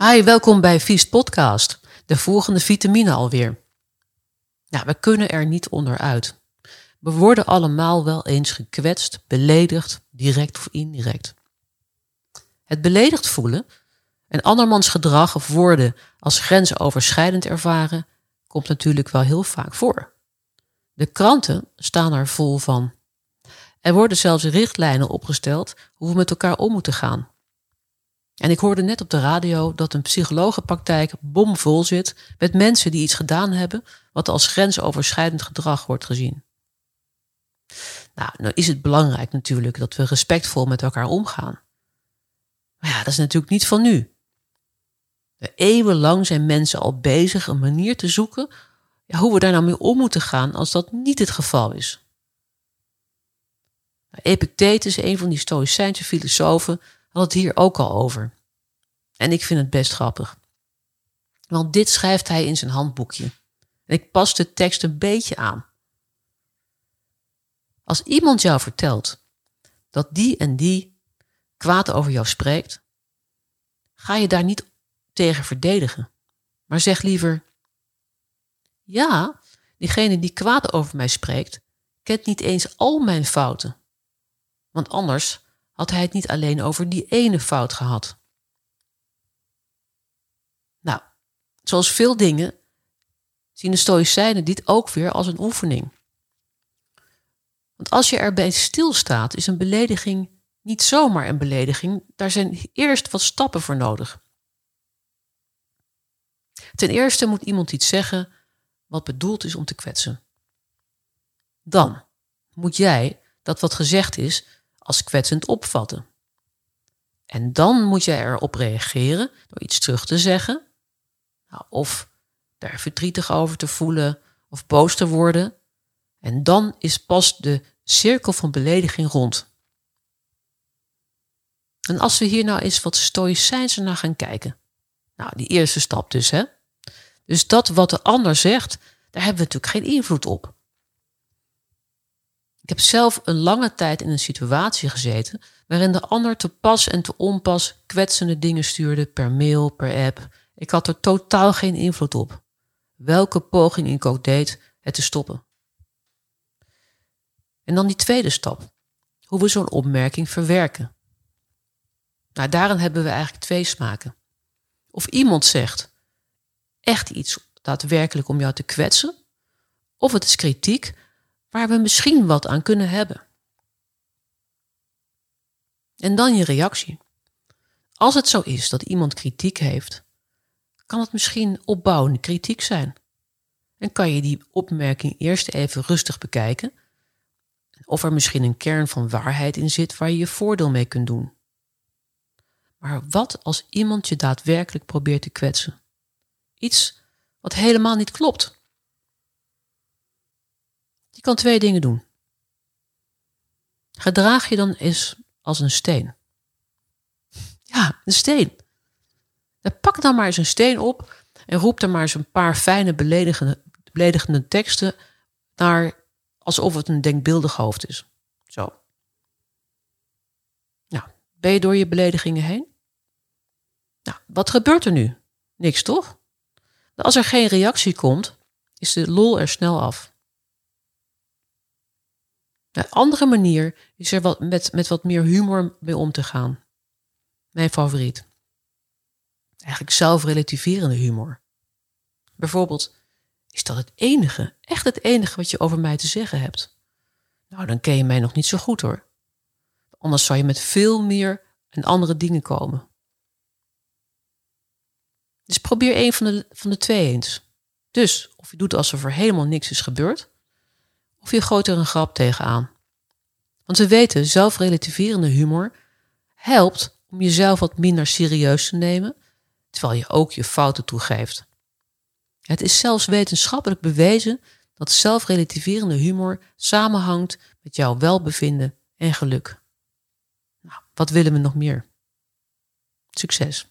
Hi, welkom bij Vies Podcast. De volgende vitamine alweer. Nou, we kunnen er niet onderuit. We worden allemaal wel eens gekwetst, beledigd, direct of indirect. Het beledigd voelen en andermans gedrag of woorden als grensoverschrijdend ervaren komt natuurlijk wel heel vaak voor. De kranten staan er vol van. Er worden zelfs richtlijnen opgesteld hoe we met elkaar om moeten gaan. En ik hoorde net op de radio dat een psychologenpraktijk bomvol zit met mensen die iets gedaan hebben wat als grensoverschrijdend gedrag wordt gezien. Nou, nou is het belangrijk natuurlijk dat we respectvol met elkaar omgaan. Maar ja, dat is natuurlijk niet van nu. Eeuwenlang zijn mensen al bezig een manier te zoeken hoe we daar nou mee om moeten gaan als dat niet het geval is. Epictetus, een van die Stoïcijnse filosofen, had het hier ook al over. En ik vind het best grappig. Want dit schrijft hij in zijn handboekje. En ik pas de tekst een beetje aan. Als iemand jou vertelt dat die en die kwaad over jou spreekt, ga je daar niet tegen verdedigen. Maar zeg liever: Ja, diegene die kwaad over mij spreekt, kent niet eens al mijn fouten. Want anders had hij het niet alleen over die ene fout gehad. Nou, zoals veel dingen zien de Stoïcijnen dit ook weer als een oefening. Want als je erbij stilstaat, is een belediging niet zomaar een belediging. Daar zijn eerst wat stappen voor nodig. Ten eerste moet iemand iets zeggen wat bedoeld is om te kwetsen. Dan moet jij dat wat gezegd is als kwetsend opvatten. En dan moet jij erop reageren door iets terug te zeggen, nou, of daar verdrietig over te voelen of boos te worden. En dan is pas de cirkel van belediging rond. En als we hier nou eens wat stoïcijnser naar gaan kijken. Nou, die eerste stap dus, hè. Dus dat wat de ander zegt, daar hebben we natuurlijk geen invloed op. Ik heb zelf een lange tijd in een situatie gezeten waarin de ander te pas en te onpas kwetsende dingen stuurde per mail, per app. Ik had er totaal geen invloed op. Welke poging ik ook deed het te stoppen. En dan die tweede stap. Hoe we zo'n opmerking verwerken. Nou, daarin hebben we eigenlijk twee smaken. Of iemand zegt echt iets daadwerkelijk om jou te kwetsen, of het is kritiek waar we misschien wat aan kunnen hebben. En dan je reactie. Als het zo is dat iemand kritiek heeft, kan het misschien opbouwende kritiek zijn. En kan je die opmerking eerst even rustig bekijken. Of er misschien een kern van waarheid in zit waar je je voordeel mee kunt doen. Maar wat als iemand je daadwerkelijk probeert te kwetsen? Iets wat helemaal niet klopt. Je kan twee dingen doen. Gedraag je dan eens als een steen. Ja, een steen. Dan pak dan maar eens een steen op en roep er maar eens een paar fijne beledigende, beledigende teksten naar alsof het een denkbeeldig hoofd is. Zo. Nou, ben je door je beledigingen heen? Nou, wat gebeurt er nu? Niks toch? Als er geen reactie komt, is de lol er snel af. Een andere manier is er wat, met, met wat meer humor mee om te gaan. Mijn favoriet. Eigenlijk zelfrelativerende humor. Bijvoorbeeld, is dat het enige, echt het enige wat je over mij te zeggen hebt? Nou, dan ken je mij nog niet zo goed hoor. Anders zou je met veel meer en andere dingen komen. Dus probeer een van de, van de twee eens. Dus of je doet alsof er helemaal niks is gebeurd, of je gooit er een grap tegenaan. Want we weten, zelfrelativerende humor helpt om jezelf wat minder serieus te nemen, terwijl je ook je fouten toegeeft. Het is zelfs wetenschappelijk bewezen dat zelfrelativerende humor samenhangt met jouw welbevinden en geluk. Nou, wat willen we nog meer? Succes!